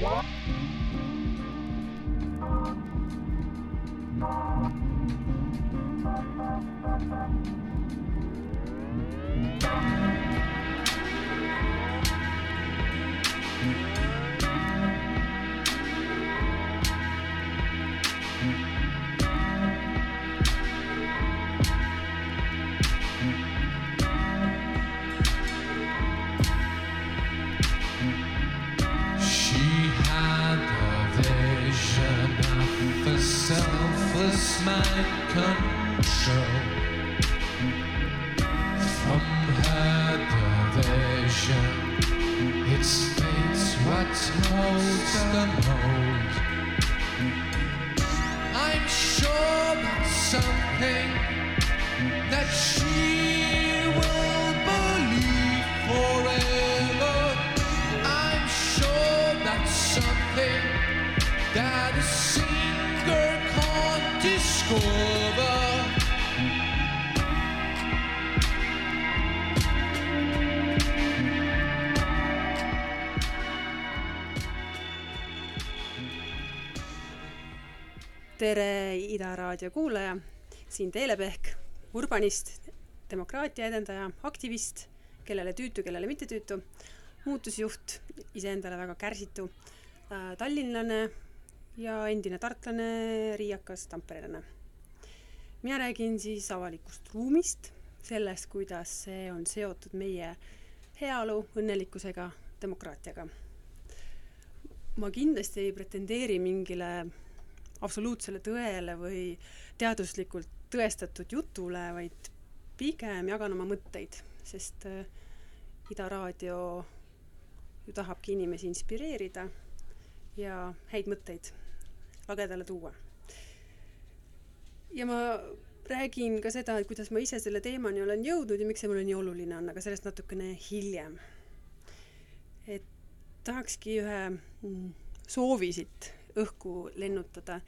What? Selfless mind control. From her the vision, it's fate what holds the mold. I'm sure that's something that tere, Ida Raadio kuulaja, siin Teele Pehk, urbanist, demokraatia edendaja, aktivist, kellele tüütu, kellele mitte tüütu, muutusjuht, iseendale väga kärsitu, tallinlane ja endine tartlane, riiakas tamperelane. mina räägin siis avalikust ruumist, sellest, kuidas see on seotud meie heaolu, õnnelikkusega, demokraatiaga. ma kindlasti ei pretendeeri mingile absoluutsele tõele või teaduslikult tõestatud jutule, vaid pigem jagan oma mõtteid, sest äh, Ida Raadio ju tahabki inimesi inspireerida ja häid mõtteid lagedale tuua. ja ma räägin ka seda, et kuidas ma ise selle teemani olen jõudnud ja miks see mulle nii oluline on, aga sellest natukene hiljem. et tahakski ühe mm, soovi siit õhku lennutada,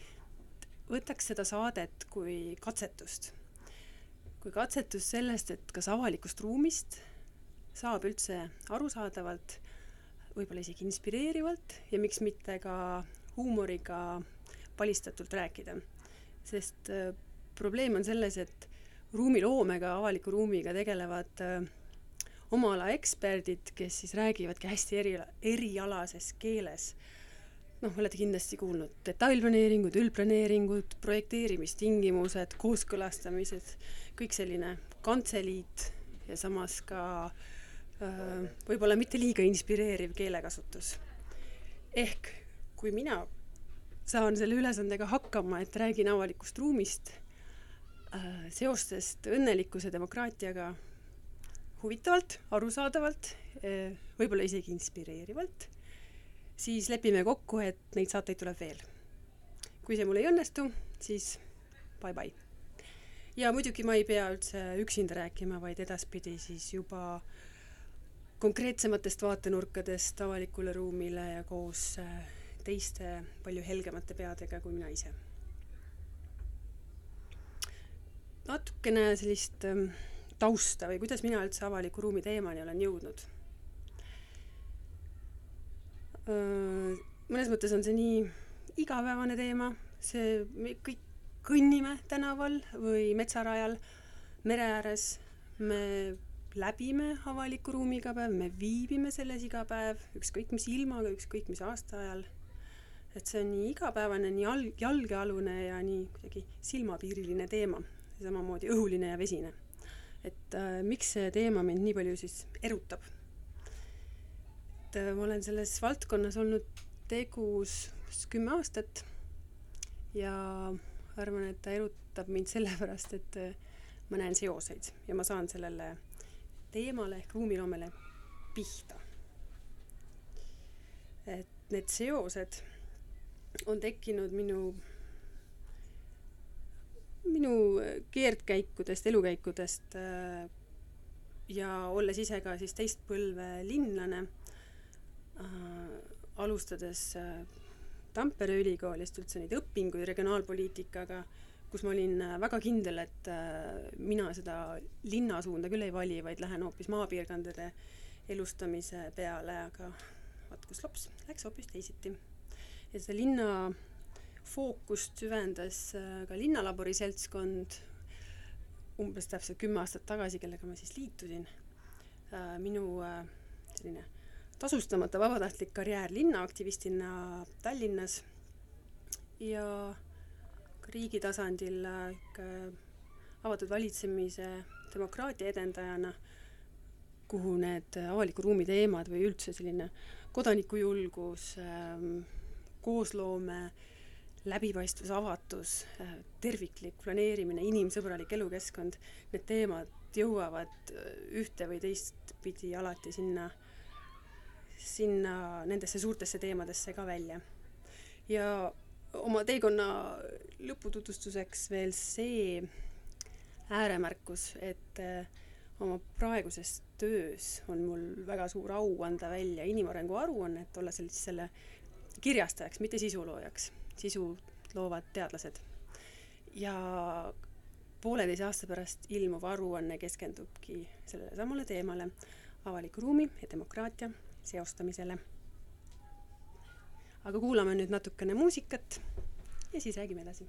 võtaks seda saadet kui katsetust. kui katsetust sellest, et kas avalikust ruumist saab üldse arusaadavalt, võib-olla isegi inspireerivalt ja miks mitte ka huumoriga palistatult rääkida. sest äh, probleem on selles, et ruumiloomega, avaliku ruumiga tegelevad äh, oma ala eksperdid, kes siis räägivadki hästi eri, erialases keeles noh, olete kindlasti kuulnud detailplaneeringud, üldplaneeringud, projekteerimistingimused, kooskõlastamised, kõik selline kantseliit ja samas ka äh, võib-olla mitte liiga inspireeriv keelekasutus. ehk kui mina saan selle ülesandega hakkama, et räägin avalikust ruumist äh,, seostest õnnelikkuse demokraatiaga huvitavalt, arusaadavalt äh,, võib-olla isegi inspireerivalt siis lepime kokku, et neid saateid tuleb veel. kui see mul ei õnnestu, siis bye-bye. ja muidugi ma ei pea üldse üksinda rääkima, vaid edaspidi siis juba konkreetsematest vaatenurkadest avalikule ruumile ja koos äh, teiste palju helgemate peadega kui mina ise. natukene sellist ähm, tausta või kuidas mina üldse avaliku ruumi teemani olen jõudnud mõnes mõttes on see nii igapäevane teema, see, me kõik kõnnime tänaval või metsarajal, mere ääres, me läbime avaliku ruumi iga päev, me viibime selles iga päev, ükskõik mis ilmaga, ükskõik mis aastaajal. et see on nii igapäevane, nii al-, jalgealune ja nii kuidagi silmapiiriline teema, samamoodi õhuline ja vesine. et äh, miks see teema mind nii palju siis erutab et äh, ma olen selles valdkonnas olnud tegus kümme aastat ja arvan, et ta erutab mind sellepärast, et äh, ma näen seoseid ja ma saan sellele teemale ehk ruumiloomele pihta. et need seosed on tekkinud minu, minu keerdkäikudest, elukäikudest äh, ja olles ise ka siis teist põlve linlane äh, alustades äh, Tampere ülikoolist üldse neid õpinguid regionaalpoliitikaga, kus ma olin äh, väga kindel, et äh, mina seda linnasuunda küll ei vali, vaid lähen hoopis maapiirkondade elustamise peale, aga Matkus Lops läks hoopis teisiti. ja seda linna fookust süvendas äh, ka Linnalabori seltskond umbes täpselt kümme aastat tagasi, kellega ma siis liitusin. Äh, minu äh, selline tasustamata vabatahtlik karjäär linnaaktivistina Tallinnas ja ka riigi tasandil ikka avatud valitsemise demokraatia edendajana, kuhu need avaliku ruumi teemad või üldse selline kodanikujulgus, ähm, koosloome, läbipaistvus, avatus, äh, terviklik planeerimine, inimsõbralik elukeskkond, need teemad jõuavad äh, ühte või teistpidi alati sinna, sinna nendesse suurtesse teemadesse ka välja. ja oma teekonna lõpututvustuseks veel see ääremärkus, et äh, oma praeguses töös on mul väga suur au anda välja inimarengu aruannet, olla seal siis selle kirjastajaks, mitte sisuloojaks. sisu loovad teadlased. ja pooleteise aasta pärast ilmuv aruanne keskendubki sellele samale teemale, avaliku ruumi ja demokraatia seostamisele. aga kuulame nüüd natukene muusikat ja siis räägime edasi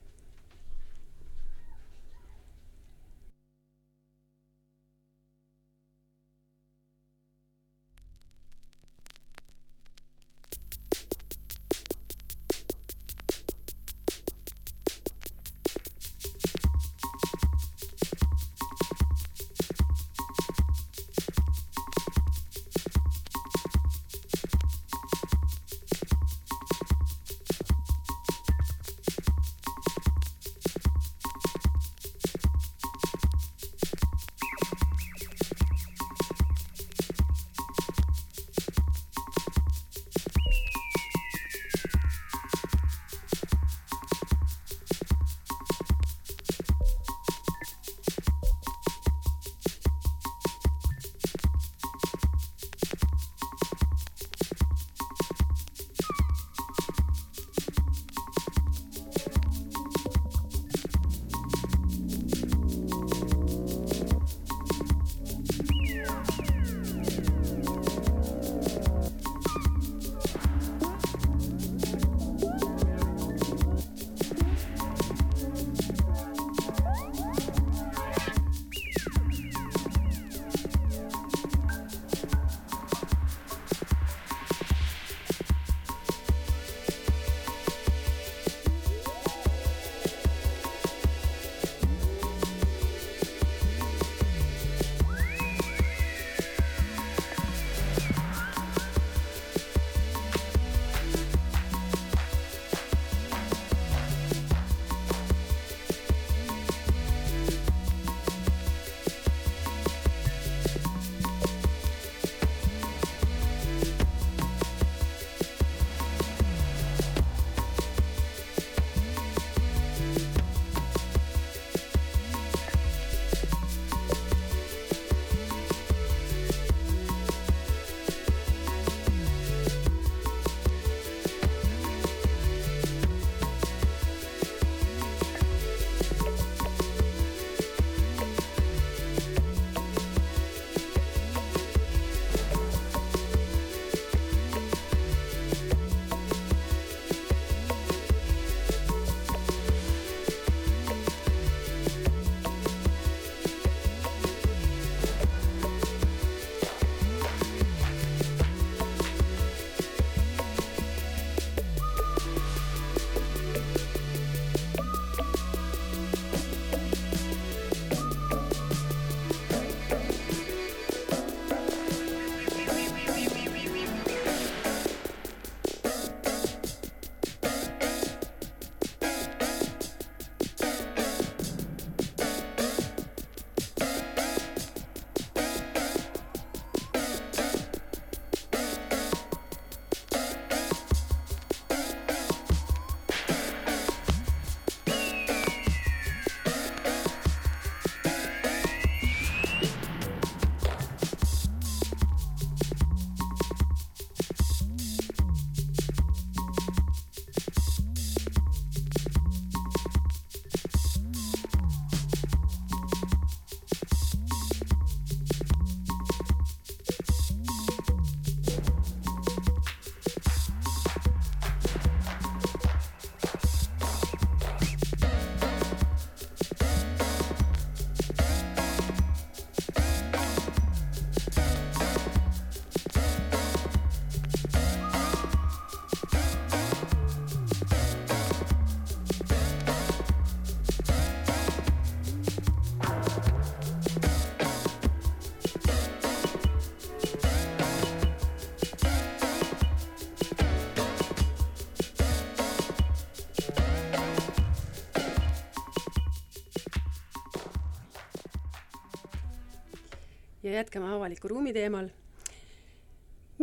jätkame avaliku ruumi teemal,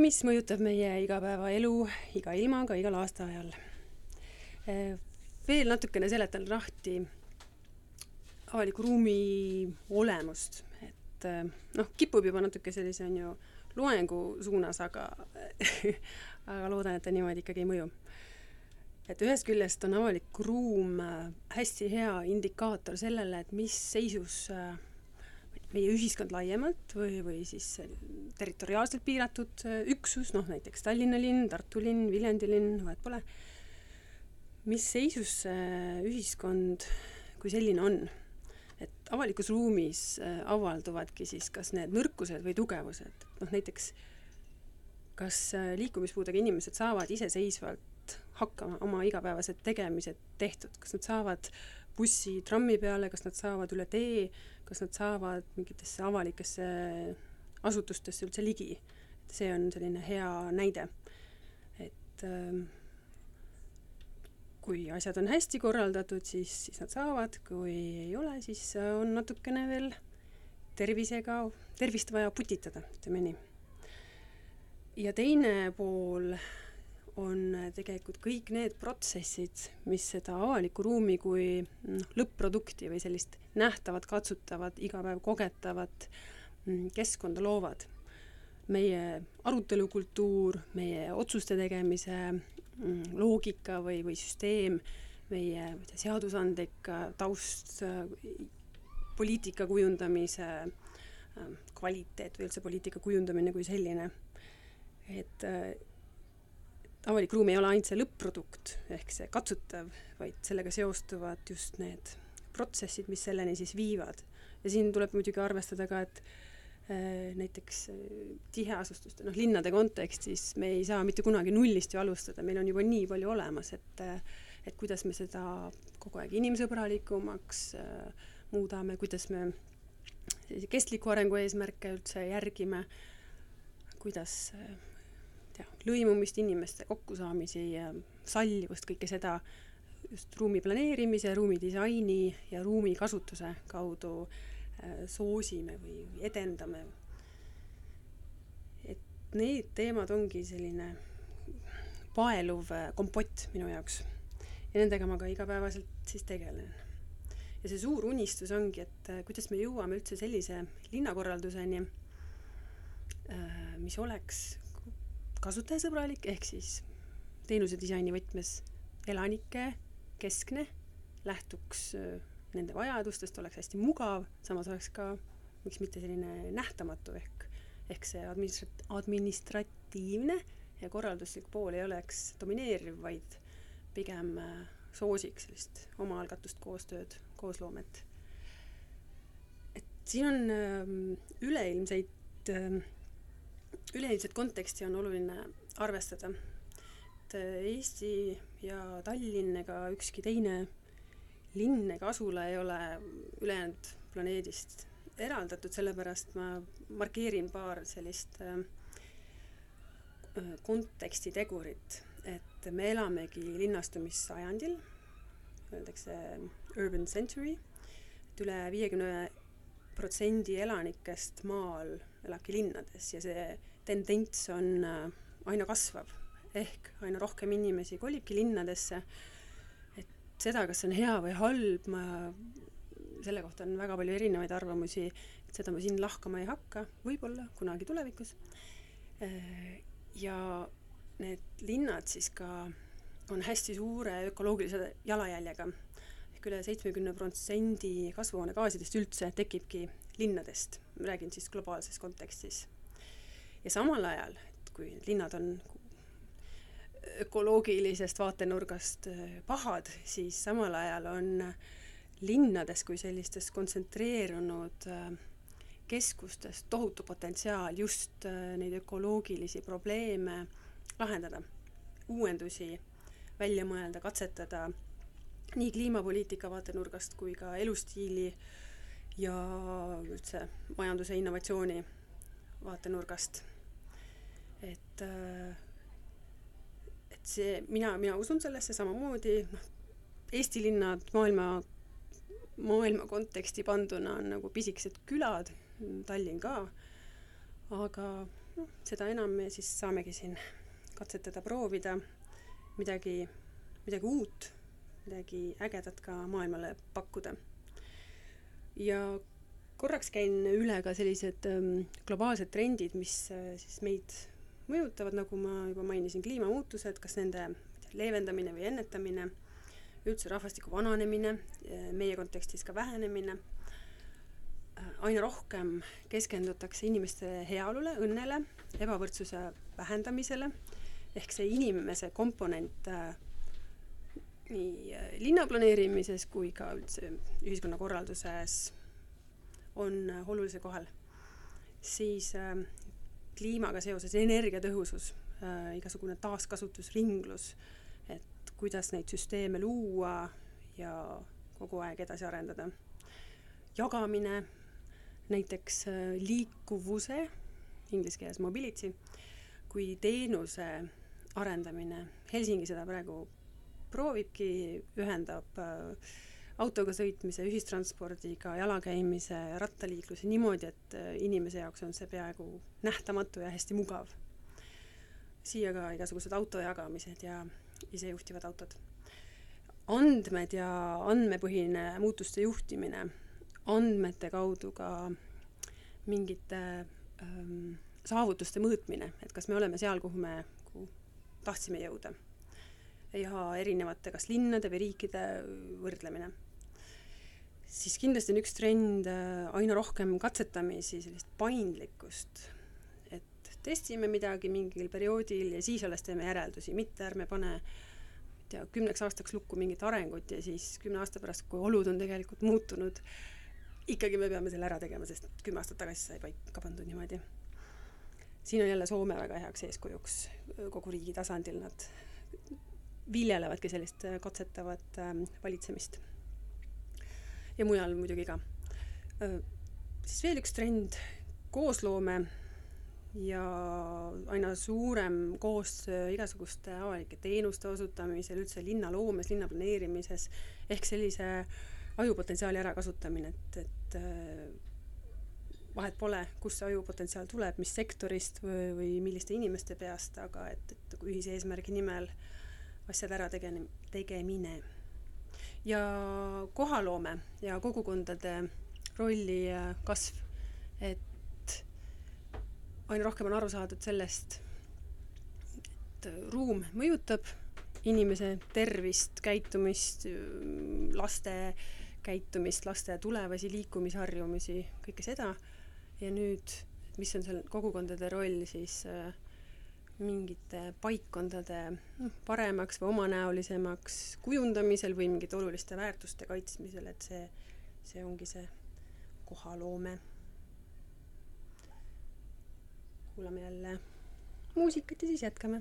mis mõjutab meie igapäevaelu iga ilmaga igal aastaajal. veel natukene seletan lahti avaliku ruumi olemust, et noh, kipub juba natuke sellise, on ju, loengu suunas, aga aga loodan, et ta niimoodi ikkagi ei mõju. et ühest küljest on avalik ruum hästi hea indikaator sellele, et mis seisus meie ühiskond laiemalt või, või siis territoriaalselt piiratud äh, üksus, noh näiteks Tallinna linn, Tartu linn, Viljandi linn, vahet pole, mis seisus ühiskond kui selline on. et avalikus ruumis äh, avalduvadki siis kas need nõrkused või tugevused, noh näiteks kas äh, liikumispuudega inimesed saavad iseseisvalt hakkama oma igapäevased tegemised tehtud, kas nad saavad bussi, trammi peale, kas nad saavad üle tee, kas nad saavad mingitesse avalikesse asutustesse üldse ligi. see on selline hea näide. et ähm, kui asjad on hästi korraldatud, siis, siis nad saavad, kui ei ole, siis on natukene veel tervisega, tervist vaja putitada, ütleme nii. ja teine pool on tegelikult kõik need protsessid, mis seda avalikku ruumi kui noh, lõpp-produkti või sellist nähtavat, katsutavat, iga päev kogetavat mm, keskkonda loovad. meie arutelukultuur, meie otsuste tegemise mm, loogika või, või süsteem, meie seadusandlik taust, poliitika kujundamise äh, kvaliteet või üldse poliitika kujundamine kui selline, et äh, avalik ruum ei ole ainult see lõpp-produkt ehk see katsutav, vaid sellega seostuvad just need protsessid, mis selleni siis viivad. ja siin tuleb muidugi arvestada ka, et äh, näiteks äh, tiheasustuste, noh linnade kontekstis me ei saa mitte kunagi nullist ju alustada, meil on juba nii palju olemas, et äh, et kuidas me seda kogu aeg inimsõbralikumaks muudame, kuidas me kestliku arengu eesmärke üldse järgime, kuidas äh, tea, lõimumist, inimeste kokkusaamisi sallivust, kõike seda just ruumi planeerimise, ruumidisaini ja ruumikasutuse kaudu äh, soosime või, või edendame. et need teemad ongi selline paeluv äh, kompott minu jaoks ja nendega ma ka igapäevaselt siis tegelen. ja see suur unistus ongi, et äh, kuidas me jõuame üldse sellise linnakorralduseni, mis oleks kasutajasõbralik, ehk siis teenuse disaini võtmes elanike keskne, lähtuks äh, nende vajadustest, oleks hästi mugav, samas oleks ka miks mitte selline nähtamatu ehk, ehk see administrat-, administratiivne ja korralduslik pool ei oleks domineeriv, vaid pigem soosiks sellist omaalgatust, koostööd, koosloomet. et siin on üleilmseid üleilmset konteksti on oluline arvestada. et äh, Eesti ja Tallinn ega ükski teine linn ega asula ei ole ülejäänud planeedist eraldatud, sellepärast ma markeerin paar sellist äh kontekstitegurit, et me elamegi linnastumissajandil, öeldakse urban century, et üle viiekümne protsendi elanikest maal elabki linnades ja see tendents on äh, aina kasvav, ehk aina rohkem inimesi kolibki linnadesse. et seda, kas see on hea või halb, ma, selle kohta on väga palju erinevaid arvamusi, et seda ma siin lahkama ei hakka, võib-olla kunagi tulevikus. Äh, ja need linnad siis ka on hästi suure ökoloogilise jalajäljega ehk üle seitsmekümne protsendi kasvuhoonegaasidest üldse tekibki linnadest, räägin siis globaalses kontekstis. Ja samal ajal, et kui linnad on ökoloogilisest vaatenurgast äh, pahad, siis samal ajal on linnades kui sellistes kontsentreerunud äh, keskustes tohutu potentsiaal just äh, neid ökoloogilisi probleeme lahendada, uuendusi välja mõelda, katsetada nii kliimapoliitika vaatenurgast kui ka elustiili ja üldse majanduse innovatsiooni vaatenurgast. Et, äh, et see, mina, mina usun sellesse samamoodi, noh, Eesti linnad maailma, maailma konteksti panduna on nagu pisikesed külad, Tallinn ka, aga noh, seda enam me siis saamegi siin katsetada, proovida midagi, midagi uut, midagi ägedat ka maailmale pakkuda. ja korraks käin üle ka sellised ähm, globaalsed trendid, mis äh, siis meid mõjutavad, nagu ma juba mainisin, kliimamuutused, kas nende leevendamine või ennetamine, üldse rahvastiku vananemine, meie kontekstis ka vähenemine aina rohkem keskendutakse inimeste heaolule, õnnele, ebavõrdsuse vähendamisele, ehk see inimese komponent äh, nii äh, linnaplaneerimises kui ka üldse ühiskonnakorralduses on äh, olulisel kohal. siis äh, kliimaga seoses energiatõhusus äh,, igasugune taaskasutusringlus, et kuidas neid süsteeme luua ja kogu aeg edasi arendada. jagamine näiteks äh, liikuvuse, inglise keeles mobility, kui teenuse arendamine, Helsingi seda praegu proovibki, ühendab äh, autoga sõitmise, ühistranspordiga, jalakäimise, rattaliikluse niimoodi, et äh, inimese jaoks on see peaaegu nähtamatu ja hästi mugav. siia ka igasugused autojagamised ja isejuhtivad autod. andmed ja andmepõhine muutuste juhtimine andmete kaudu ka mingite ähm, saavutuste mõõtmine, et kas me oleme seal, kuhu me kuhu tahtsime jõuda. Ja erinevate kas linnade või riikide võrdlemine. siis kindlasti on üks trend äh, aina rohkem katsetamisi, sellist paindlikkust, et testime midagi mingil perioodil ja siis alles teeme järeldusi, mitte ärme pane tea, kümneks aastaks lukku mingit arengut ja siis kümne aasta pärast, kui olud on tegelikult muutunud, ikkagi me peame selle ära tegema, sest kümme aastat tagasi sai paika pandud niimoodi. siin on jälle Soome väga heaks eeskujuks kogu riigi tasandil, nad viljelevadki sellist katsetavat ähm, valitsemist. ja mujal muidugi ka. siis veel üks trend, koosloome ja aina suurem koostöö igasuguste avalike teenuste osutamisel, üldse linnaloomes, linna planeerimises, ehk sellise äh, ajupotentsiaali ärakasutamine, et, et äh, vahet pole, kust see ajupotentsiaal tuleb, mis sektorist või, või milliste inimeste peast, aga et, et ühise eesmärgi nimel asjade ära tegene-, tegemine. ja kohaloome ja kogukondade rolli kasv, et aina rohkem on aru saadud sellest, et ruum mõjutab inimese tervist, käitumist, laste käitumist, laste tulevasi liikumisharjumusi, kõike seda. ja nüüd, mis on seal kogukondade roll siis äh, mingite paikkondade noh, paremaks või omanäolisemaks kujundamisel või mingite oluliste väärtuste kaitsmisel, et see, see ongi see kohaloome. kuulame jälle muusikat ja siis jätkame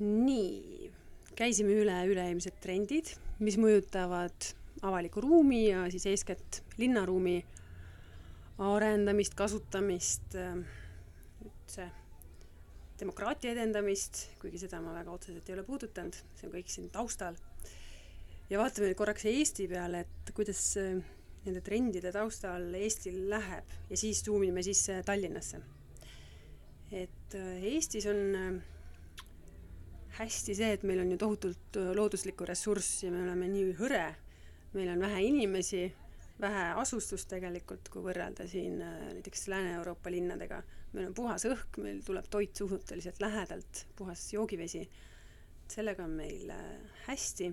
nii, käisime üle üleilmsed trendid, mis mõjutavad avalikku ruumi ja siis eeskätt linnaruumi arendamist, kasutamist, üldse demokraatia edendamist, kuigi seda ma väga otseselt ei ole puudutanud, see on kõik siin taustal. ja vaatame nüüd korraks Eesti peale, et kuidas äh, nende trendide taustal Eestil läheb ja siis tuumime sisse Tallinnasse. et äh, Eestis on äh, hästi see, et meil on ju tohutult looduslikku ressurssi, me oleme nii hõre, meil on vähe inimesi, vähe asustust tegelikult, kui võrrelda siin näiteks Lääne-Euroopa linnadega. Meil on puhas õhk, meil tuleb toit suhteliselt lähedalt, puhas joogivesi. sellega on meil äh, hästi.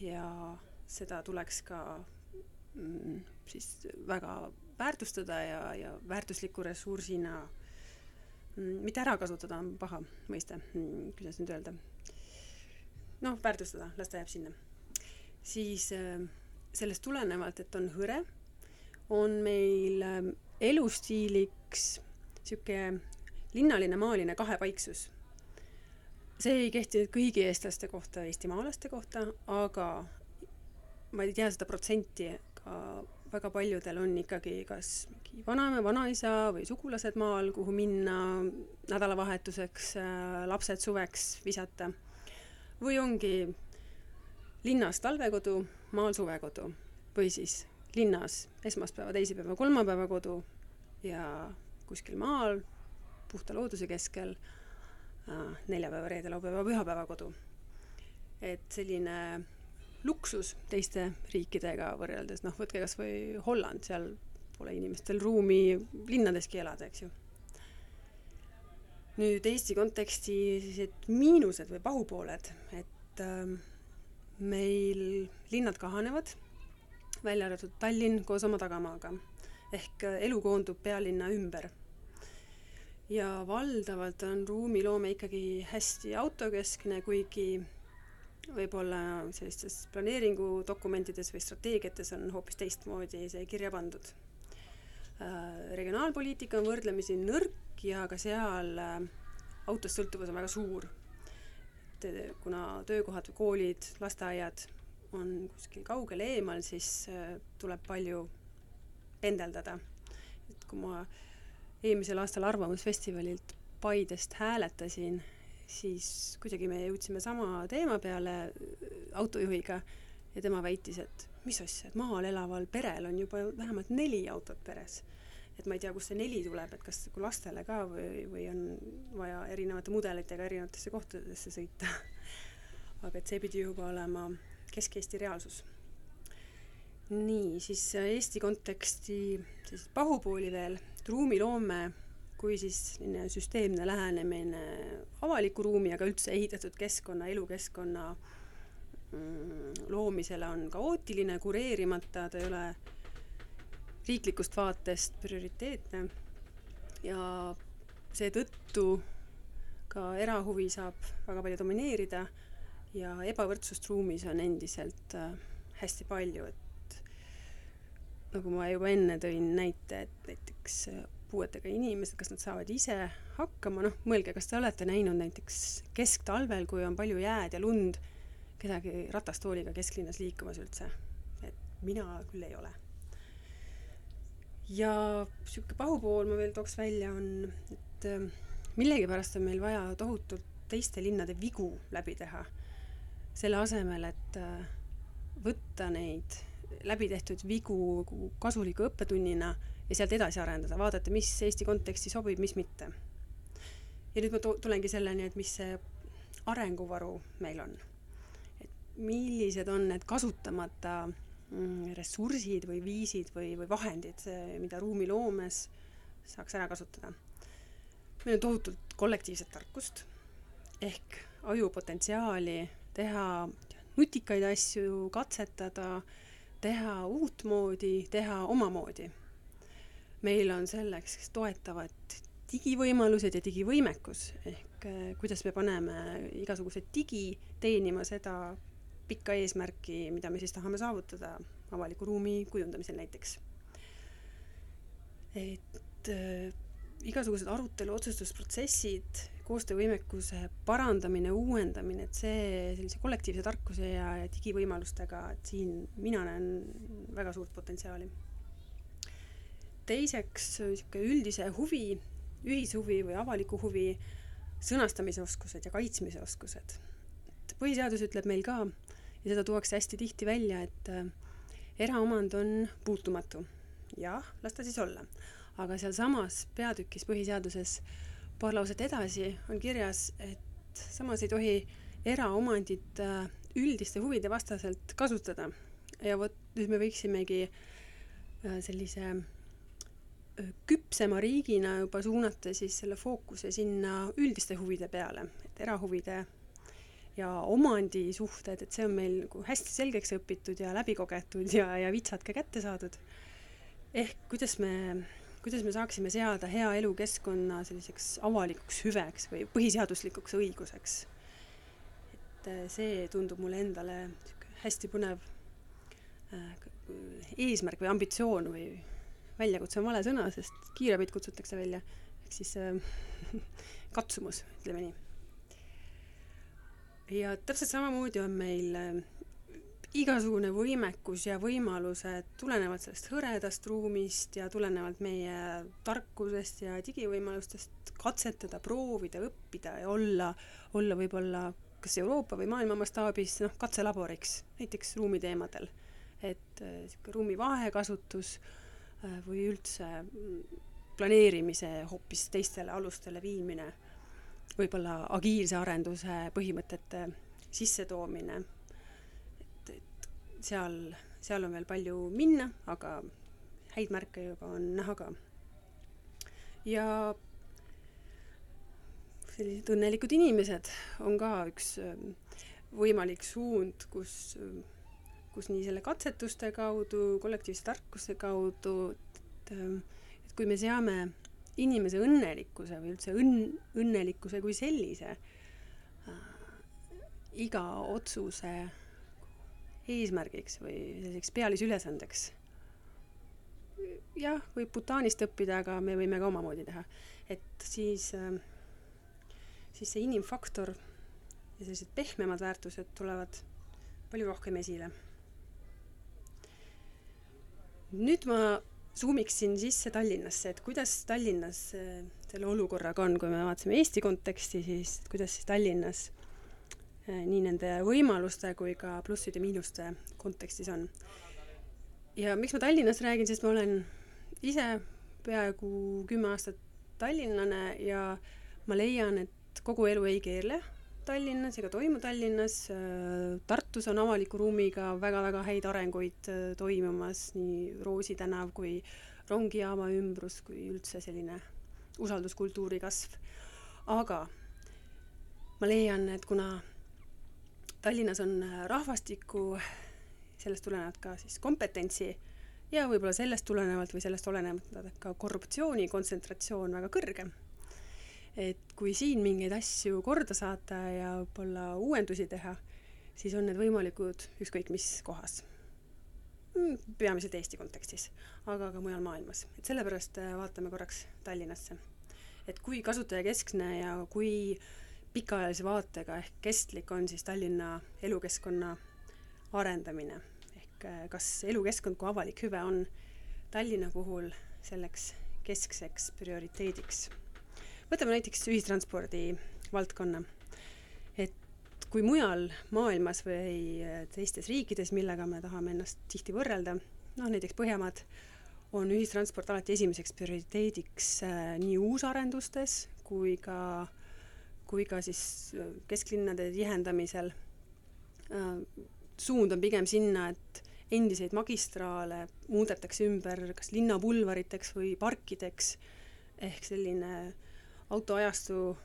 Ja seda tuleks ka mm, siis väga väärtustada ja, ja väärtusliku ressursina mm, mitte ära kasutada on paha mõiste mm,, kuidas nüüd öelda. noh, väärtustada, las ta jääb sinna. siis äh, sellest tulenevalt, et on hõre, on meil äh, elustiiliks niisugune linnaline maaline kahepaiksus. see ei kehti nüüd kõigi eestlaste kohta, eestimaalaste kohta, aga ma ei tea seda protsenti, aga väga paljudel on ikkagi kas mingi vanaema, vanaisa või sugulased maal, kuhu minna nädalavahetuseks, lapsed suveks visata. või ongi linnas talvekodu, maal suvekodu või siis linnas esmaspäeva, teisipäeva, kolmapäeva kodu ja kuskil maal, puhta looduse keskel, äh, neljapäeva, reede, laupäeva, pühapäeva kodu. et selline luksus teiste riikidega võrreldes, noh, võtke kas või Holland, seal pole inimestel ruumi linnadeski elada, eks ju. nüüd Eesti konteksti sellised miinused või pahupooled, et äh, meil linnad kahanevad, välja arvatud Tallinn koos oma tagamaaga ehk äh, elu koondub pealinna ümber. ja valdavalt on ruumiloome ikkagi hästi autokeskne, kuigi võib-olla sellistes planeeringudokumentides või strateegiates on hoopis teistmoodi see kirja pandud. Äh, regionaalpoliitika on võrdlemisi nõrk ja ka seal äh, autost sõltuvus on väga suur. et kuna töökohad, koolid, lasteaiad on kuskil kaugel eemal, siis tuleb palju pendeldada. et kui ma eelmisel aastal Arvamusfestivalilt Paidest hääletasin, siis kuidagi me jõudsime sama teema peale autojuhiga ja tema väitis, et mis asja, et maal elaval perel on juba vähemalt neli autot peres. et ma ei tea, kust see neli tuleb, et kas nagu lastele ka või, või on vaja erinevate mudelitega erinevatesse kohtadesse sõita. Aga et see pidi juba olema Kesk-Eesti reaalsus. Nii, siis Eesti konteksti siis pahupooli veel, et ruumiloome kui siis selline süsteemne lähenemine avaliku ruumi, aga üldse ehitatud keskkonna, elukeskkonna mm, loomisele on kaootiline, kureerimata, ta ei ole riiklikust vaatest prioriteetne. Ja seetõttu ka erahuvi saab väga palju domineerida ja ebavõrdsust ruumis on endiselt äh, hästi palju, et nagu ma juba enne tõin näite, et näiteks äh, puuetega inimesed, kas nad saavad ise hakkama, noh, mõelge, kas te olete näinud näiteks kesktalvel, kui on palju jääd ja lund, kedagi ratastooliga kesklinnas liikumas üldse? et mina küll ei ole. ja niisugune pahupool ma veel tooks välja, on, et äh, millegipärast on meil vaja tohutult teiste linnade vigu läbi teha, selle asemel, et äh, võtta neid läbi tehtud vigu kasuliku õppetunnina ja sealt edasi arendada, vaadata, mis Eesti konteksti sobib, mis mitte. ja nüüd ma tulengi selleni, et mis see arenguvaru meil on. et millised on need kasutamata mm, ressursid või viisid või, või vahendid, mida ruumiloomes saaks ära kasutada. meil on tohutult kollektiivset tarkust ehk ajupotentsiaali teha nutikaid asju, katsetada teha uutmoodi, teha omamoodi. Meil on selleks toetavad digivõimalused ja digivõimekus ehk äh, kuidas me paneme igasuguse digi teenima seda pikka eesmärki, mida me siis tahame saavutada avaliku ruumi kujundamisel näiteks. et äh, igasugused arutelu, otsustusprotsessid koostöövõimekuse parandamine, uuendamine, et see sellise kollektiivse tarkuse ja, digivõimalustega, et siin mina näen väga suurt potentsiaali. Teiseks niisugune üldise huvi, ühishuvi või avaliku huvi sõnastamise oskused ja kaitsmise oskused. et põhiseadus ütleb meil ka ja seda tuuakse hästi tihti välja, et äh, eraomand on puutumatu. jah, las ta siis olla. aga sealsamas peatükis põhiseaduses paar lauset edasi on kirjas, et samas ei tohi eraomandit äh, üldiste huvide vastaselt kasutada. ja vot nüüd me võiksimegi äh, sellise küpsema riigina juba suunata siis selle fookuse sinna üldiste huvide peale, et erahuvide ja omandisuhted, et see on meil nagu hästi selgeks õpitud ja läbi kogetud ja, ja vitsad ka kätte saadud. ehk kuidas me kuidas me saaksime seada hea elukeskkonna selliseks avalikuks hüveks või põhiseaduslikuks õiguseks. et äh, see tundub mulle endale hästi põnev äh, eesmärk või ambitsioon või väljakutse on vale sõna, sest kiirabid kutsutakse välja, ehk siis äh, katsumus, ütleme nii. ja täpselt samamoodi on meil äh, igasugune võimekus ja võimalused tulenevalt sellest hõredast ruumist ja tulenevalt meie tarkusest ja digivõimalustest katsetada, proovida, õppida ja olla, olla võib-olla kas Euroopa või maailma mastaabis noh, katselaboriks, näiteks ruumiteemadel. et niisugune äh, ruumi vahekasutus äh, või üldse mm, planeerimise hoopis teistele alustele viimine, võib-olla agiilse arenduse põhimõtete sissetoomine seal, seal on veel palju minna, aga häid märke juba on näha ka. ja sellised õnnelikud inimesed on ka üks ähm, võimalik suund, kus, ähm, kus nii selle katsetuste kaudu, kollektiivse tarkuse kaudu, et, ähm, et kui me seame inimese õnnelikkuse või üldse õnn, õnnelikkuse kui sellise äh, iga otsuse eesmärgiks või selliseks pealisülesandeks. jah, võib Bhutanist õppida, aga me võime ka omamoodi teha. et siis, ähm, siis see inimfaktor ja sellised pehmemad väärtused tulevad palju rohkem esile. Nüüd ma suumiksin sisse Tallinnasse, et kuidas Tallinnas äh, selle olukorraga on, kui me vaatasime Eesti konteksti, siis kuidas siis Tallinnas Eh, nii nende võimaluste kui ka plusside-miinuste kontekstis on. ja miks ma Tallinnast räägin, sest ma olen ise peaaegu kümme aastat tallinlane ja ma leian, et kogu elu ei keerle Tallinnas ega toimu Tallinnas. Tartus on avaliku ruumiga väga-väga häid arenguid äh, toimumas, nii Roosi tänav kui rongijaama ümbrus kui üldse selline usalduskultuuri kasv. aga ma leian, et kuna Tallinnas on äh, rahvastikku, sellest tulenevalt ka siis kompetentsi ja võib-olla sellest tulenevalt või sellest olenevalt ka korruptsiooni kontsentratsioon väga kõrge. Et kui siin mingeid asju korda saata ja võib-olla uuendusi teha, siis on need võimalikud ükskõik mis kohas. Mm, peamiselt Eesti kontekstis, aga ka mujal maailmas, et sellepärast äh, vaatame korraks Tallinnasse. et kui kasutajakeskne ja kui pikaajalise vaatega ehk kestlik on siis Tallinna elukeskkonna arendamine. ehk äh, kas elukeskkond kui avalik hüve on Tallinna puhul selleks keskseks prioriteediks. Võtame näiteks ühistranspordi valdkonna. et kui mujal maailmas või äh, teistes riikides, millega me tahame ennast tihti võrrelda, noh näiteks Põhjamaad, on ühistransport alati esimeseks prioriteediks äh, nii uusarendustes kui ka äh, kui ka siis äh, kesklinnade tihendamisel. Äh, suund on pigem sinna, et endiseid magistraale muudetakse ümber kas linnapulvariteks või parkideks, ehk selline autoajastu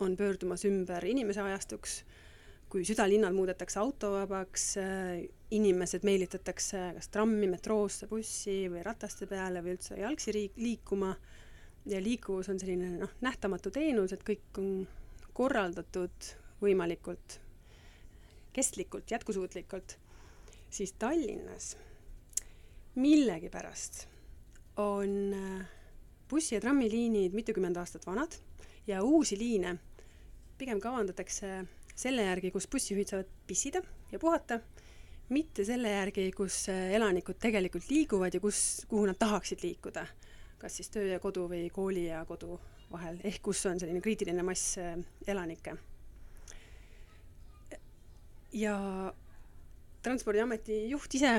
on pöördumas ümber inimese ajastuks, kui südalinnad muudetakse autovabaks, äh, inimesed meelitatakse kas trammi, metroosse, bussi või rataste peale või üldse jalgsi riik-, liikuma. Ja liikuvus on selline noh, nähtamatu teenus, et kõik on korraldatud võimalikult kestlikult, jätkusuutlikult, siis Tallinnas millegipärast on äh, bussi- ja trammiliinid mitukümmend aastat vanad ja uusi liine pigem kavandatakse selle järgi, kus bussijuhid saavad pissida ja puhata, mitte selle järgi, kus äh, elanikud tegelikult liiguvad ja kus, kuhu nad tahaksid liikuda. kas siis töö ja kodu või kooli ja kodu vahel, ehk kus on selline kriitiline mass äh, elanikke. ja Transpordiameti juht ise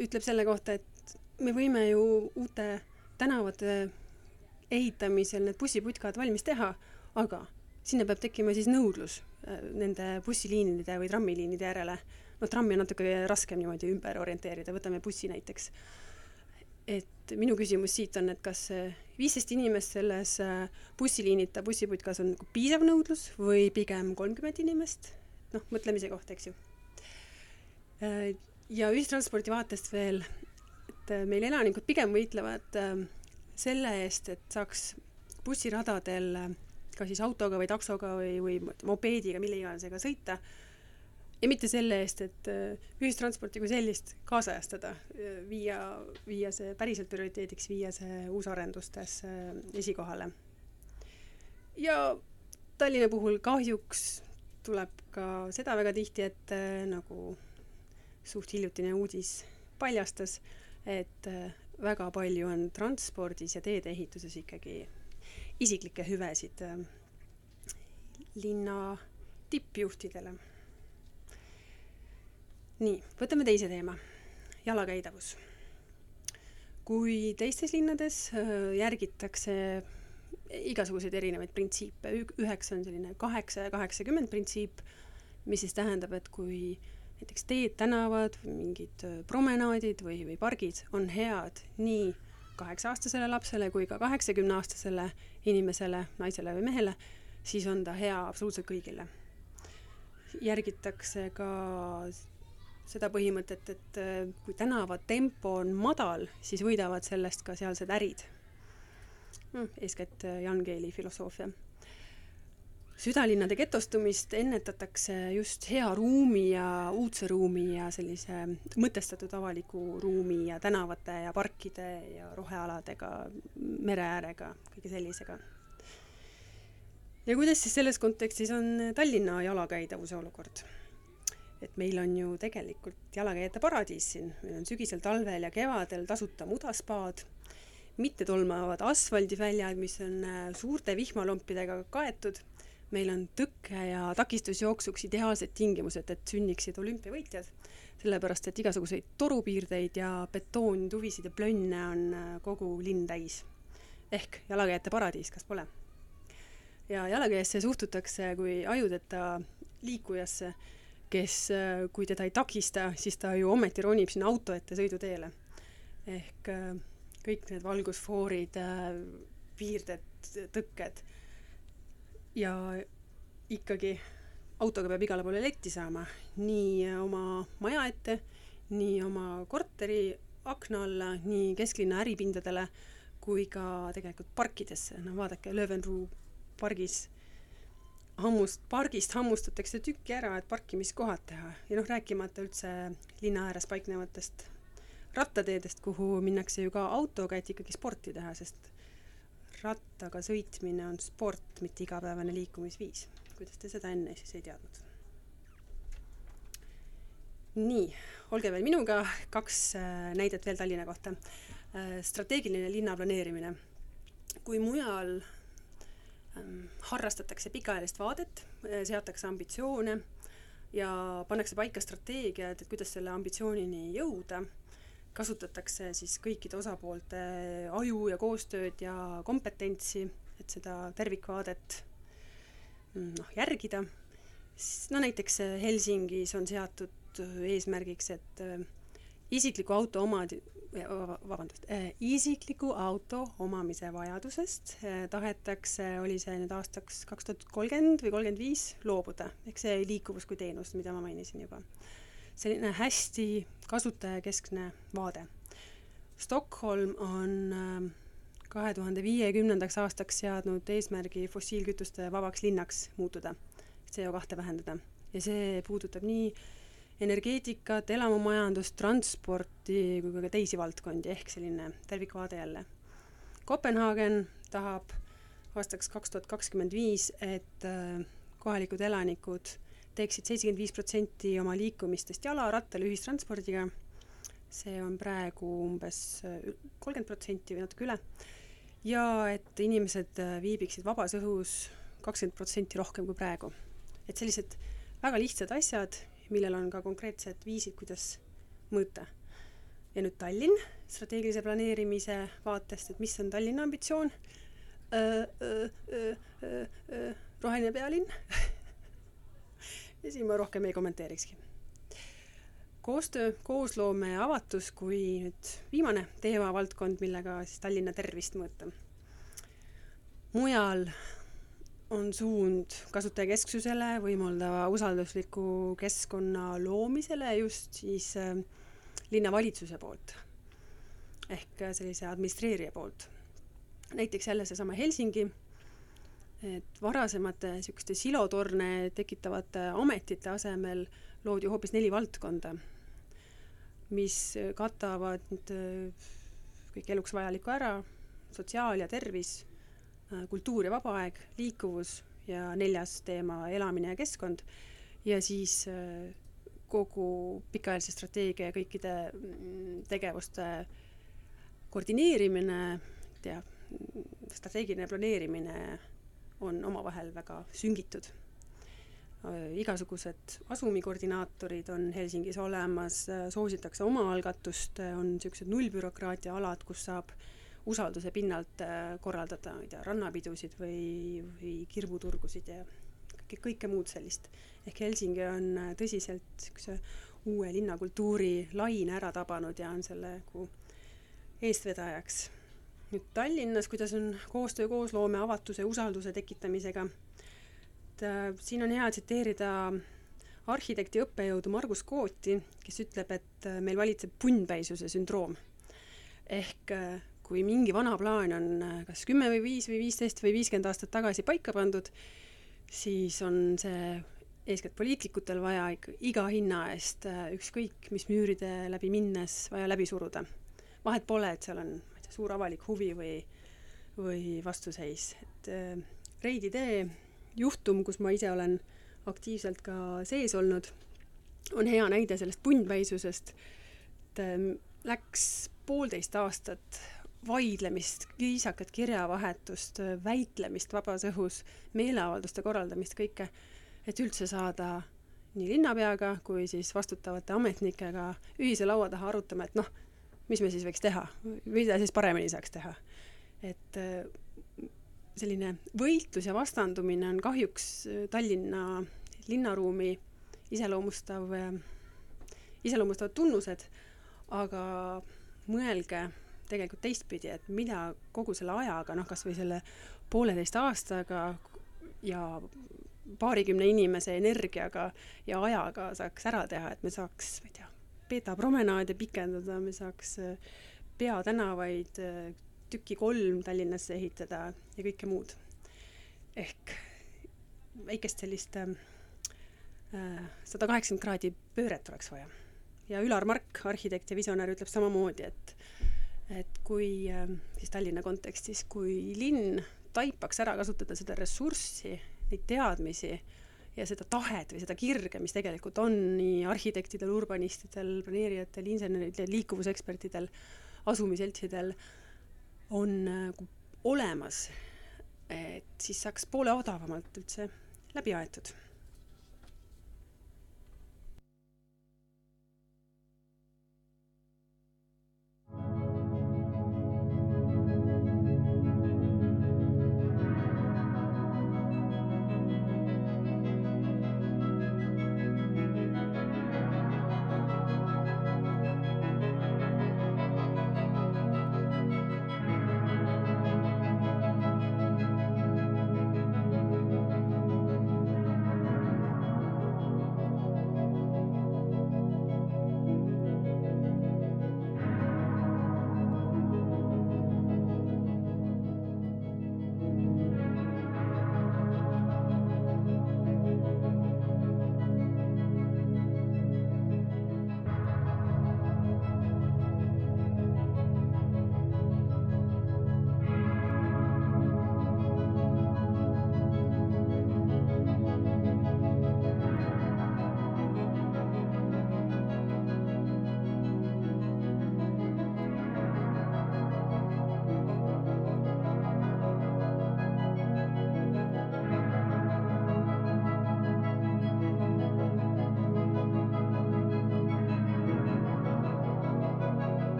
ütleb selle kohta, et me võime ju uute tänavate ehitamisel need bussiputkad valmis teha, aga sinna peab tekkima siis nõudlus äh, nende bussiliinide või trammiliinide järele. noh, trammi on natuke raskem niimoodi ümber orienteerida, võtame bussi näiteks. et minu küsimus siit on, et kas viisteist inimest selles äh, bussiliinita bussiputkas on nagu piisav nõudlus või pigem kolmkümmend inimest? noh, mõtlemise koht, eks ju. Äh, ja ühistranspordi vaatest veel, et meil elanikud pigem võitlevad selle eest, et saaks bussiradadel kas siis autoga või taksoga või, või mopeediga, mille iganesega sõita. ja mitte selle eest, et äh, ühistransporti kui sellist kaasajastada, äh, viia, viia see päriselt prioriteediks, viia see uusarendustes esikohale. ja Tallinna puhul kahjuks tuleb ka seda väga tihti ette, nagu suht hiljutine uudis paljastas, et äh, väga palju on transpordis ja teedeehituses ikkagi isiklikke hüvesid äh, linna tippjuhtidele. nii, võtame teise teema, jalakäidavus. kui teistes linnades äh, järgitakse igasuguseid erinevaid printsiipe, üheks on selline kaheksa ja kaheksakümmend printsiip, mis siis tähendab, et kui näiteks teed, tänavad, mingid äh, promenaadid või, või pargid on head nii kaheksa-aastasele lapsele kui ka kaheksakümne-aastasele inimesele, naisele või mehele, siis on ta hea absoluutselt kõigile. järgitakse ka seda põhimõtet, et äh, kui tänavatempo on madal, siis võidavad sellest ka sealsed ärid. Hmm, eeskätt äh, Jan Geeli filosoofia südalinnade getostumist ennetatakse just hea ruumi ja uudse ruumi ja sellise mõtestatud avaliku ruumi ja tänavate ja parkide ja rohealadega, mere äärega, kõige sellisega. ja kuidas siis selles kontekstis on Tallinna jalakäidavuse olukord? et meil on ju tegelikult jalakäijate paradiis siin, meil on sügisel, talvel ja kevadel tasuta mudaspaad, mittetolmavad asfaldiväljad, mis on äh, suurte vihmalompidega kaetud meil on tõkke- ja takistusjooksuks ideaalsed tingimused, et sünniksid olümpiavõitjad, sellepärast et igasuguseid torupiirdeid ja betoontuvisid ja plönne on äh, kogu linn täis. ehk jalakäijate paradiis, kas pole? ja jalakäijasse suhtutakse kui ajudeta liikujasse, kes, äh, kui teda ei takista, siis ta ju ometi ronib sinna auto ette sõiduteele. ehk äh, kõik need valgusfoorid, piirded, tõkked ja ikkagi autoga peab igale poole letti saama, nii oma maja ette, nii oma korteri akna alla, nii kesklinna äripindadele kui ka tegelikult parkidesse, no vaadake, Löwenruu pargis hammust, pargist hammustatakse tükki ära, et parkimiskohad teha. Ja noh, rääkimata üldse linna ääres paiknevatest rattateedest, kuhu minnakse ju ka autoga, et ikkagi sporti teha, sest rattaga sõitmine on sport, mitte igapäevane liikumisviis. kuidas te seda enne siis ei teadnud? nii, olge veel minuga, kaks äh, näidet veel Tallinna kohta. Äh, strateegiline linnaplaneerimine. kui mujal ähm, harrastatakse pikaajalist vaadet, äh, seatakse ambitsioone ja pannakse paika strateegiad, et kuidas selle ambitsioonini jõuda kasutatakse siis kõikide osapoolte aju ja koostööd ja kompetentsi, et seda tervikvaadet mm, noh, järgida. no näiteks äh, Helsingis on seatud äh, eesmärgiks, et isikliku auto omad-, vabandust, isikliku auto omamise vajadusest tahetakse, oli see nüüd aastaks kaks tuhat kolmkümmend või kolmkümmend viis, loobuda, ehk see liikuvus kui teenus, mida ma mainisin juba selline hästi kasutajakeskne vaade. Stockholm on ähm, kahe tuhande viiekümnendaks aastaks seadnud eesmärgi fossiilkütuste vabaks linnaks muutuda, CO kahte vähendada ja see puudutab nii energeetikat, elamumajandust, transporti kui ka teisi valdkondi, ehk selline tervikvaade jälle. Kopenhaagen tahab aastaks kaks tuhat kakskümmend viis, et äh, kohalikud elanikud teeksid seitsekümmend viis protsenti oma liikumistest jala, rattal, ühistranspordiga. see on praegu umbes äh, kolmkümmend protsenti või natuke üle. ja et inimesed äh, viibiksid vabas õhus kakskümmend protsenti rohkem kui praegu. et sellised väga lihtsad asjad, millel on ka konkreetsed viisid, kuidas mõõta. ja nüüd Tallinn strateegilise planeerimise vaatest, et mis on Tallinna ambitsioon roheline pealinn ja siin ma rohkem ei kommenteerikski. koostöö, koosloome ja avatus kui nüüd viimane teemavaldkond, millega siis Tallinna tervist mõõta. mujal on suund kasutajakesksusele, võimaldava usaldusliku keskkonna loomisele just siis äh, linnavalitsuse poolt ehk sellise administreerija poolt näiteks jälle seesama Helsingi, et varasemate niisuguste silotorne tekitavate ametite asemel loodi hoopis neli valdkonda, mis katavad äh, kõik eluks vajalikku ära, sotsiaal ja tervis, äh, kultuur ja vaba aeg, liikuvus ja neljas teema elamine ja keskkond. Ja siis äh, kogu pikaajalise strateegia ja kõikide mm, tegevuste koordineerimine, tea, strateegiline planeerimine on omavahel väga süngitud. igasugused asumikoordinaatorid on Helsingis olemas, soositakse omaalgatust, on niisugused nullbürokraatia alad, kus saab usalduse pinnalt äh, korraldada, ma ei tea, rannapidusid või, või kirbuturgusid ja kõike, kõike muud sellist. ehk Helsingi on äh, tõsiselt niisuguse uue linnakultuuri laine ära tabanud ja on selle nagu eestvedajaks nüüd Tallinnas, kuidas on koostöö, koosloome, avatuse, usalduse tekitamisega. et äh, siin on hea tsiteerida arhitekti õppejõudu Margus Kooti, kes ütleb, et äh, meil valitseb punnpäisuse sündroom. ehk äh, kui mingi vana plaan on äh, kas kümme või viis või viisteist või viiskümmend aastat tagasi paika pandud, siis on see eeskätt poliitikutel vaja ikka iga hinna eest äh, ükskõik mis müüride läbi minnes vaja läbi suruda. vahet pole, et seal on suur avalik huvi või, või vastuseis, et äh, Reidi tee juhtum, kus ma ise olen aktiivselt ka sees olnud, on hea näide sellest punnpäisusest, et äh, läks poolteist aastat vaidlemist, viisakat kirjavahetust, väitlemist vabas õhus, meeleavalduste korraldamist, kõike, et üldse saada nii linnapeaga kui siis vastutavate ametnikega ühise laua taha arutama, et noh, mis me siis võiks teha, mida siis paremini saaks teha. et äh, selline võitlus ja vastandumine on kahjuks äh, Tallinna linnaruumi iseloomustav, äh, iseloomustavad tunnused, aga mõelge tegelikult teistpidi, et mida kogu selle ajaga, noh, kas või selle pooleteist aastaga ja paarikümne inimese energiaga ja ajaga saaks ära teha, et me saaks, ma ei tea, Peeta promenaade pikendada, me saaks äh, peatänavaid äh, tüki kolm Tallinnasse ehitada ja kõike muud. ehk väikest sellist äh, sada kaheksakümmend kraadi pööret oleks vaja. ja Ülar Mark, arhitekt ja visionäär, ütleb samamoodi, et et kui siis Tallinna kontekstis, kui linn taipaks ära kasutada seda ressurssi, neid teadmisi ja seda tahet või seda kirge, mis tegelikult on nii arhitektidel, urbanistidel, planeerijatel, inseneridel, liikuvusekspertidel, asumiseltsidel, on nagu olemas, et siis saaks poole odavamalt üldse läbi aetud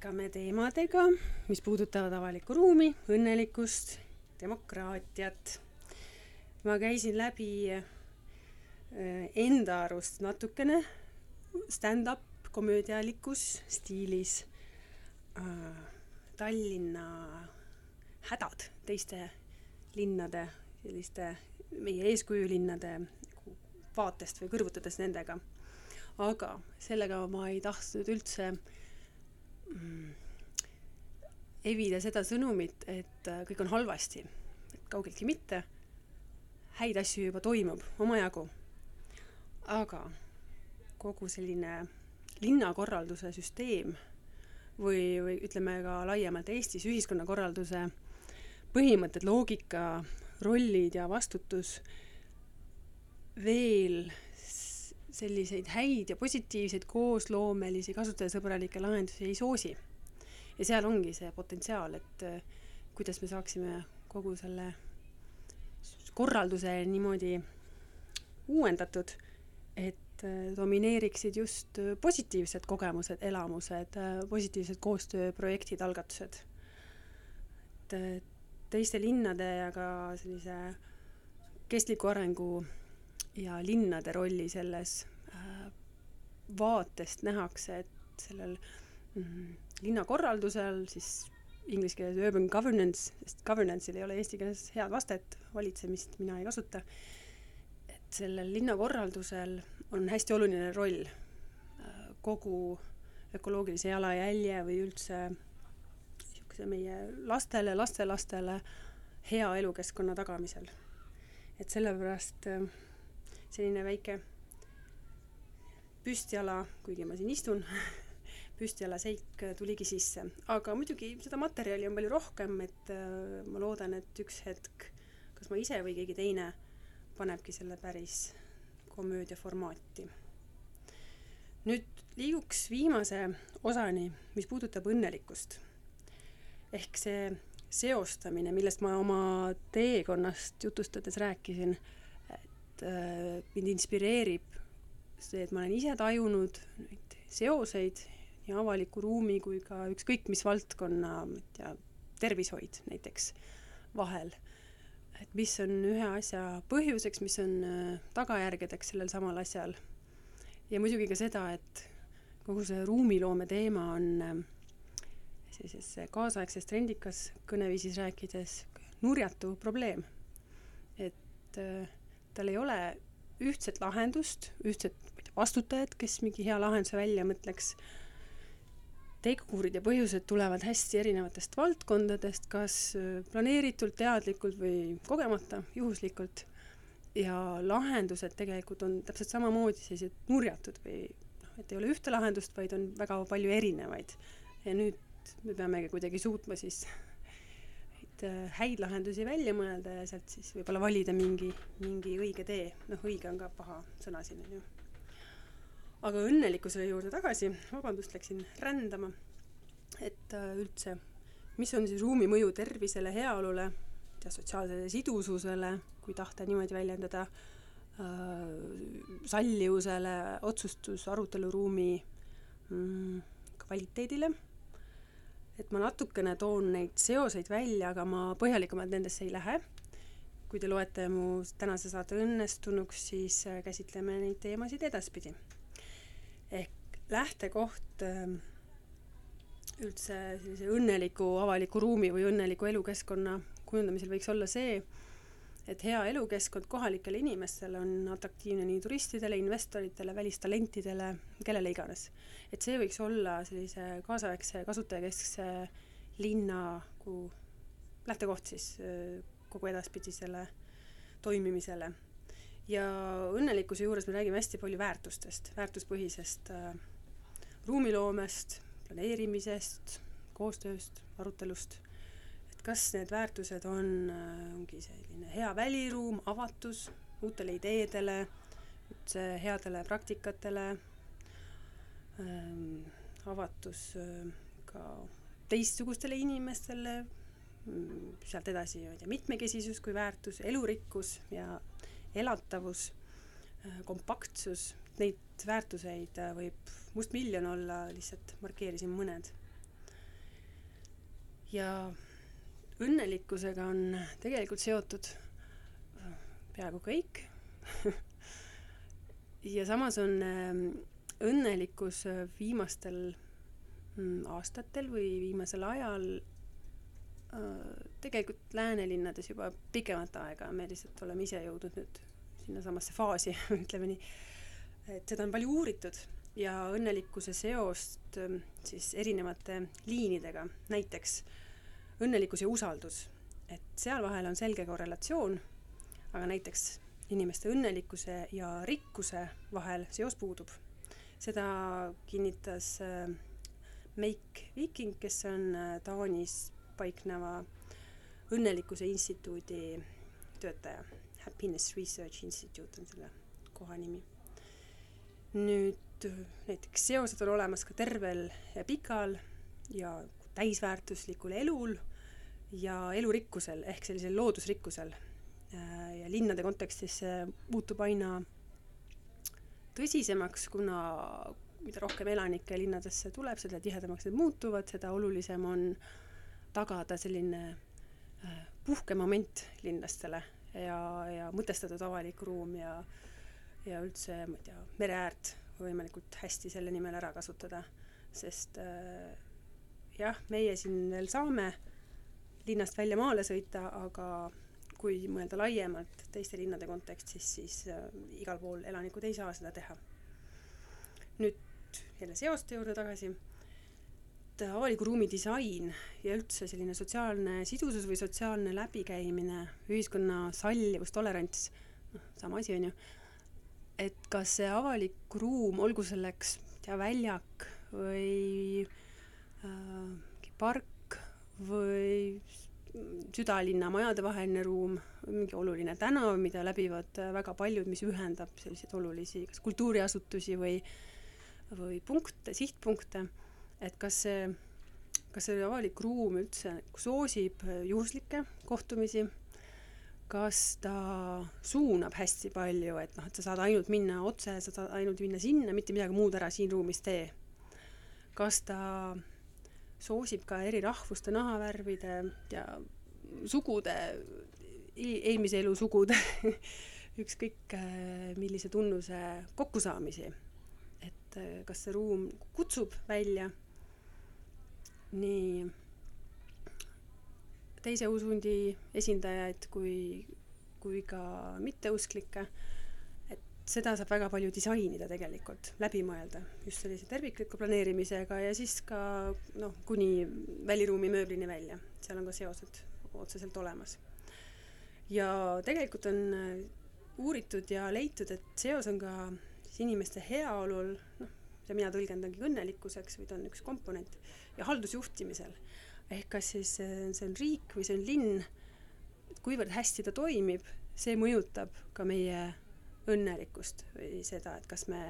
jätkame teemadega, mis puudutavad avalikku ruumi, õnnelikkust, demokraatiat. ma käisin läbi äh, enda arust natukene stand-up komöödialikus stiilis äh, Tallinna hädad teiste linnade, selliste meie eeskujulinnade vaatest või kõrvutades nendega. aga sellega ma ei tahtnud üldse mm, evida seda sõnumit, et äh, kõik on halvasti, et kaugeltki mitte. häid asju juba toimub omajagu. aga kogu selline linnakorralduse süsteem või, või ütleme ka laiemalt Eestis ühiskonnakorralduse põhimõtted, loogika, rollid ja vastutus veel selliseid häid ja positiivseid koosloomelisi kasutajasõbralikke lahendusi ei soosi. ja seal ongi see potentsiaal, et äh, kuidas me saaksime kogu selle korralduse niimoodi uuendatud, et äh, domineeriksid just äh, positiivsed kogemused, elamused, positiivsed koostööprojektid, algatused. et teiste linnade ja ka sellise kestliku arengu ja linnade rolli selles äh, vaatest nähakse, et sellel mm, linnakorraldusel siis inglise keeles urban governance, sest governance'il ei ole eesti keeles head vastet, valitsemist mina ei kasuta, et sellel linnakorraldusel on hästi oluline roll äh, kogu ökoloogilise jalajälje või üldse niisuguse meie lastele, lastelastele hea elukeskkonna tagamisel. et sellepärast äh, selline väike püstjala, kuigi ma siin istun püstjala seik tuligi sisse, aga muidugi seda materjali on palju rohkem, et äh, ma loodan, et üks hetk kas ma ise või keegi teine panebki selle päris komöödia formaati. nüüd liiguks viimase osani, mis puudutab õnnelikkust. ehk see seostamine, millest ma oma teekonnast jutustades rääkisin et äh, mind inspireerib see, et ma olen ise tajunud neid seoseid nii avaliku ruumi kui ka ükskõik mis valdkonna, ma ei tea, tervishoid näiteks vahel. et mis on ühe asja põhjuseks, mis on äh, tagajärgedeks sellel samal asjal. ja muidugi ka seda, et kogu see ruumiloome teema on äh, sellises kaasaegses trendikas kõneviisis rääkides nurjatu probleem. et äh, tal ei ole ühtset lahendust, ühtset vastutajat, kes mingi hea lahenduse välja mõtleks. tegurid ja põhjused tulevad hästi erinevatest valdkondadest, kas äh, planeeritult, teadlikult või kogemata, juhuslikult. ja lahendused tegelikult on täpselt samamoodi sellised nurjatud või noh, et ei ole ühte lahendust, vaid on väga palju erinevaid. ja nüüd me peamegi kuidagi suutma siis et äh, häid lahendusi välja mõelda ja sealt siis võib-olla valida mingi, mingi õige tee. noh, õige on ka paha sõna siin, on ju. aga õnnelikkuse juurde tagasi, vabandust, läksin rändama. et äh, üldse, mis on siis ruumi mõju tervisele, heaolule ja sotsiaalsele sidususele, kui tahta niimoodi väljendada äh,, sallivusele, otsustus, aruteluruumi mm, kvaliteedile et ma natukene toon neid seoseid välja, aga ma põhjalikumalt nendesse ei lähe. kui te loete mu tänase saate õnnestunuks, siis äh, käsitleme neid teemasid edaspidi. ehk lähtekoht ähm, üldse sellise õnneliku avaliku ruumi või õnneliku elukeskkonna kujundamisel võiks olla see, et hea elukeskkond kohalikele inimestele on atraktiivne nii turistidele, investoritele, välistalentidele, kellele iganes. et see võiks olla sellise kaasaegse kasutajakeskse linnaku lähtekoht siis kogu edaspidisele toimimisele. ja õnnelikkuse juures me räägime hästi palju väärtustest, väärtuspõhisest äh, ruumiloomest, planeerimisest, koostööst, arutelust et kas need väärtused on, äh, ongi selline hea väliruum, avatus uutele ideedele, üldse headele praktikatele ähm,, avatus äh, ka teistsugustele inimestele, mm, sealt edasi, ma ei tea, mitmekesisus kui väärtus, elurikkus ja elatavus äh,, kompaktsus, neid väärtuseid äh, võib mustmiljon olla, lihtsalt markeerisin mõned. Ja õnnelikkusega on tegelikult seotud äh, peaaegu kõik. Ja samas on ähm, õnnelikkus äh, viimastel mm, aastatel või viimasel ajal äh, tegelikult läänelinnades juba pikemat aega, me lihtsalt oleme ise jõudnud nüüd sinnasamasse faasi, ütleme nii, et seda on palju uuritud ja õnnelikkuse seost ähm, siis erinevate liinidega, näiteks õnnelikkus ja usaldus, et seal vahel on selge korrelatsioon, aga näiteks inimeste õnnelikkuse ja rikkuse vahel seos puudub. seda kinnitas äh, Meik Viking, kes on äh, Taanis paikneva õnnelikkuse instituudi töötaja. Happiness Research Institute on selle koha nimi. nüüd äh, näiteks seosed on olemas ka tervel ja pikal ja täisväärtuslikul elul ja elurikkusel ehk sellisel loodusrikkusel. Äh, ja linnade kontekstis see muutub aina tõsisemaks, kuna mida rohkem elanikke linnadesse tuleb, seda tihedamaks need muutuvad, seda olulisem on tagada selline äh, puhkemoment linlastele ja, ja mõtestatud avalik ruum ja, ja üldse, ma ei tea, mere äärt võimalikult hästi selle nimel ära kasutada, sest äh, jah, meie siin veel saame linnast välja maale sõita, aga kui mõelda laiemalt teiste linnade kontekstis, siis äh, igal pool elanikud ei saa seda teha. nüüd jälle seoste juurde tagasi, et avaliku ruumi disain ja üldse selline sotsiaalne sidusus või sotsiaalne läbikäimine, ühiskonna sallivus, tolerants, noh, sama asi, on ju, et kas see avalik ruum, olgu selleks, tea, väljak või äh, park, või südalinna majade vaheline ruum, mingi oluline tänav, mida läbivad väga paljud, mis ühendab selliseid olulisi kas kultuuriasutusi või, või punkte, sihtpunkte, et kas see, kas see avalik ruum üldse soosib juhuslikke kohtumisi, kas ta suunab hästi palju, et noh, et sa saad ainult minna otse, sa saad ainult minna sinna, mitte midagi muud ära siin ruumis tee. kas ta soosib ka eri rahvuste, nahavärvide ja sugude, eelmise elu sugude ükskõik äh, millise tunnuse kokkusaamisi. et äh, kas see ruum kutsub välja nii teise usundi esindajaid kui, kui ka mitteusklikke seda saab väga palju disainida tegelikult, läbi mõelda, just sellise tervikliku planeerimisega ja siis ka noh, kuni väliruumi mööblini välja, seal on ka seosed otseselt olemas. ja tegelikult on äh, uuritud ja leitud, et seos on ka siis inimeste heaolul, noh, mida mina tõlgendangi õnnelikkuseks või ta on üks komponent, ja haldusjuhtimisel. ehk kas siis äh, see on riik või see on linn, kuivõrd hästi ta toimib, see mõjutab ka meie õnnelikkust või seda, et kas me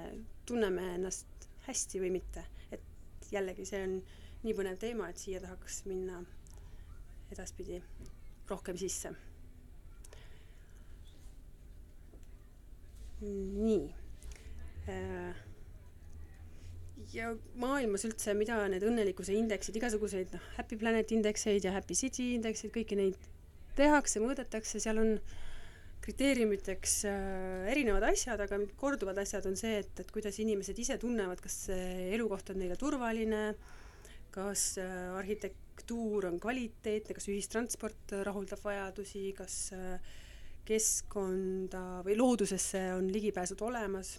tunneme ennast hästi või mitte. et jällegi, see on nii põnev teema, et siia tahaks minna edaspidi rohkem sisse. nii. Äh, ja maailmas üldse, mida need õnnelikkuse indeksid, igasuguseid noh, Happy Planet indekseid ja Happy City indekseid, kõiki neid tehakse, mõõdetakse, seal on äh, kriteeriumiteks äh, erinevad asjad, aga korduvad asjad on see, et, et kuidas inimesed ise tunnevad, kas see elukoht on neile turvaline, kas äh, arhitektuur on kvaliteetne, kas ühistransport rahuldab vajadusi, kas äh, keskkonda või loodusesse on ligipääsud olemas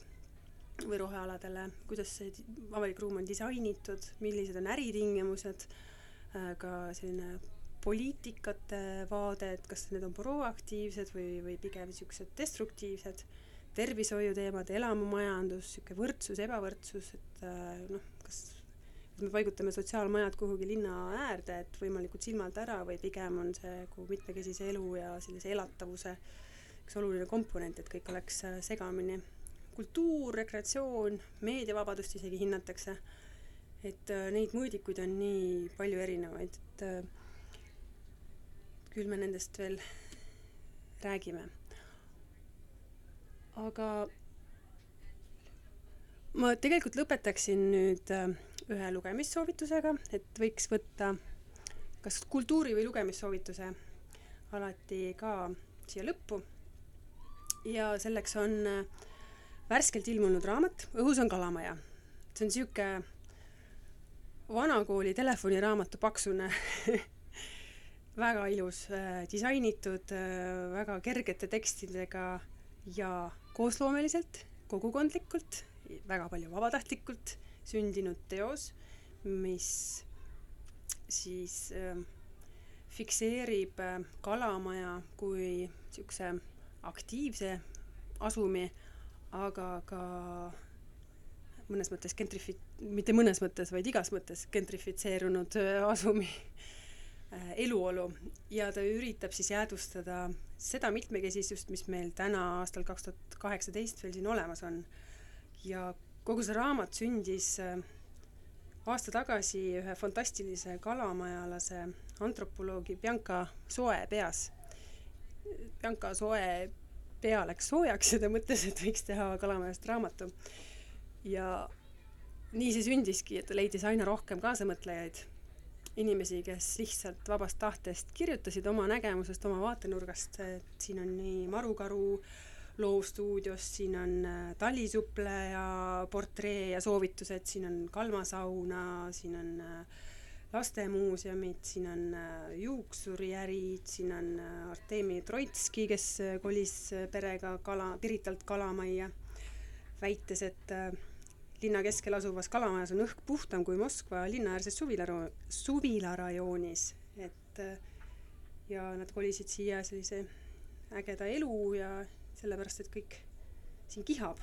või rohealadele, kuidas see avalik ruum on disainitud, millised on äritingimused, ka selline poliitikate vaade, et kas need on proaktiivsed või, või pigem niisugused destruktiivsed, tervishoiuteemad, elamumajandus, niisugune võrdsus, ebavõrdsus, et äh, noh, kas me paigutame sotsiaalmajad kuhugi linna äärde, et võimalikult silmalt ära või pigem on see kogu mitmekesise elu ja sellise elatavuse üks oluline komponent, et kõik oleks äh, segamini. kultuur, rekreatsioon, meediavabadust isegi hinnatakse, et äh, neid mõõdikuid on nii palju erinevaid, et küll me nendest veel räägime. aga ma tegelikult lõpetaksin nüüd äh, ühe lugemissoovitusega, et võiks võtta kas kultuuri või lugemissoovituse alati ka siia lõppu. ja selleks on äh, värskelt ilmunud raamat Õhus on kalamaja. see on sihuke vanakooli telefoniraamatu paksune väga ilus äh,, disainitud äh, väga kergete tekstidega ja koosloomeliselt, kogukondlikult, väga palju vabatahtlikult sündinud teos, mis siis äh, fikseerib äh, Kalamaja kui niisuguse aktiivse asumi, aga ka mõnes mõttes gentrifi-, mitte mõnes mõttes, vaid igas mõttes gentrifitseerunud äh, asumi eluolu ja ta üritab siis jäädvustada seda mitmekesisust, mis meil täna aastal kaks tuhat kaheksateist veel siin olemas on. ja kogu see raamat sündis aasta tagasi ühe fantastilise kalamajalase antropoloogi Bianca Soe peas. Bianca Soe pea läks soojaks ja ta mõtles, et võiks teha Kalamajast raamatu. ja nii see sündiski, et ta leidis aina rohkem kaasamõtlejaid, inimesi, kes lihtsalt vabast tahtest kirjutasid oma nägemusest, oma vaatenurgast, et siin on nii Marukaru loovstuudiost, siin on äh, talisuppleja portree ja soovitused, siin on kalmasauna, siin on äh, lastemuuseumid, siin on äh, juuksuriärid, siin on äh, Artemi Troitski, kes äh, kolis perega kala, Piritalt Kalamajja, väites, et linna keskel asuvas Kalamajas on õhk puhtam kui Moskva linnaäärses suvilaro-, suvilarajoonis, et ja nad kolisid siia sellise ägeda elu ja sellepärast, et kõik siin kihab.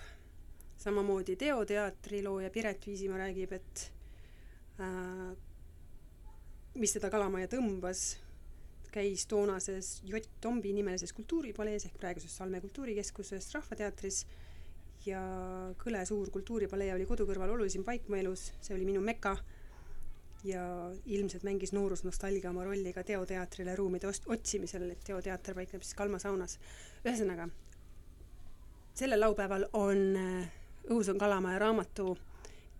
samamoodi Teo teatri looja Piret Viisimaa räägib, et äh, mis teda Kalamaja tõmbas, käis toonases Jott Tombi nimelises kultuuripalees ehk praeguses Salme kultuurikeskuses Rahvateatris ja Kõle suur kultuuripalee oli kodu kõrval olulisim paik mu elus, see oli minu meka ja ilmselt mängis noorusnostalgia oma rolli ka teoteatrile ruumide ost-, otsimisel, et teoteater paikneb siis Kalma saunas. ühesõnaga, sellel laupäeval on Õhus on Kalamaja raamatu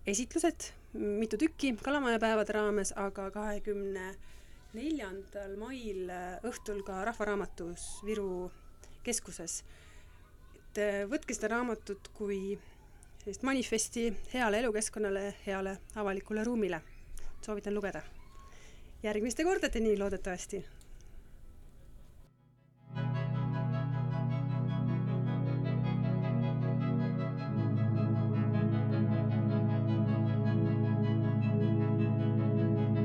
esitlused mitu tükki Kalamaja päevade raames, aga kahekümne neljandal mail õhtul ka Rahvaraamatus Viru keskuses. Et äh, võtke seda raamatut kui sellist manifesti heale elukeskkonnale, heale avalikule ruumile. soovitan lugeda. järgmiste kordadeni loodetavasti